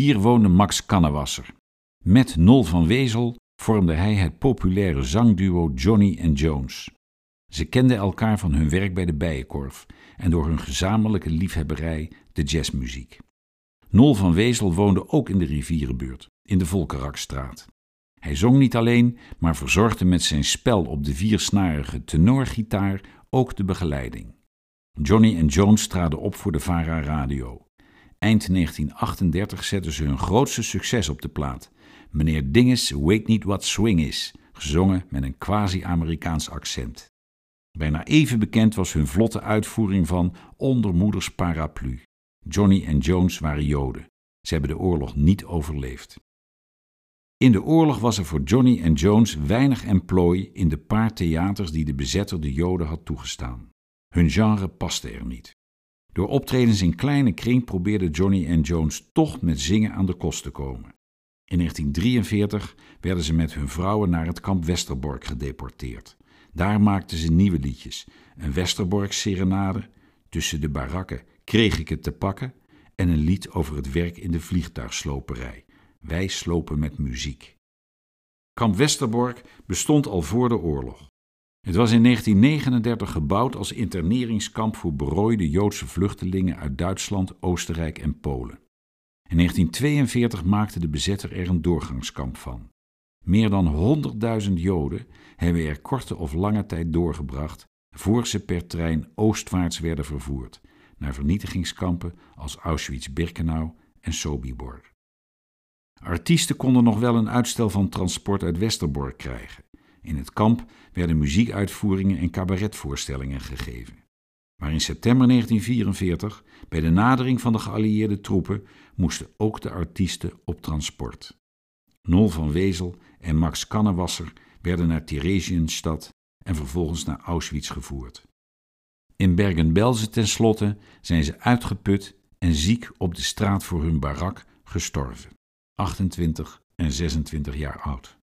Hier woonde Max Kannewasser. Met Nol van Wezel vormde hij het populaire zangduo Johnny and Jones. Ze kenden elkaar van hun werk bij de Bijenkorf en door hun gezamenlijke liefhebberij de jazzmuziek. Nol van Wezel woonde ook in de rivierenbuurt, in de Volkerakstraat. Hij zong niet alleen, maar verzorgde met zijn spel op de viersnarige tenorgitaar ook de begeleiding. Johnny en Jones traden op voor de Vara Radio. Eind 1938 zetten ze hun grootste succes op de plaat. Meneer Dinges weet niet wat swing is, gezongen met een quasi-Amerikaans accent. Bijna even bekend was hun vlotte uitvoering van Onder moeders paraplu. Johnny en Jones waren Joden. Ze hebben de oorlog niet overleefd. In de oorlog was er voor Johnny en Jones weinig emplooi in de paar theaters die de bezetter de Joden had toegestaan. Hun genre paste er niet. Door optredens in kleine kring probeerden Johnny en Jones toch met zingen aan de kost te komen. In 1943 werden ze met hun vrouwen naar het kamp Westerbork gedeporteerd. Daar maakten ze nieuwe liedjes: een Westerbork-serenade, tussen de barakken kreeg ik het te pakken en een lied over het werk in de vliegtuigsloperij. Wij slopen met muziek. Kamp Westerbork bestond al voor de oorlog. Het was in 1939 gebouwd als interneringskamp voor berooide Joodse vluchtelingen uit Duitsland, Oostenrijk en Polen. In 1942 maakte de bezetter er een doorgangskamp van. Meer dan 100.000 Joden hebben er korte of lange tijd doorgebracht voor ze per trein oostwaarts werden vervoerd naar vernietigingskampen als Auschwitz-Birkenau en Sobibor. Artiesten konden nog wel een uitstel van transport uit Westerbork krijgen. In het kamp werden muziekuitvoeringen en cabaretvoorstellingen gegeven. Maar in september 1944, bij de nadering van de geallieerde troepen, moesten ook de artiesten op transport. Nol van Wezel en Max Kannewasser werden naar Theresienstadt en vervolgens naar Auschwitz gevoerd. In Bergen-Belsen tenslotte zijn ze uitgeput en ziek op de straat voor hun barak gestorven, 28 en 26 jaar oud.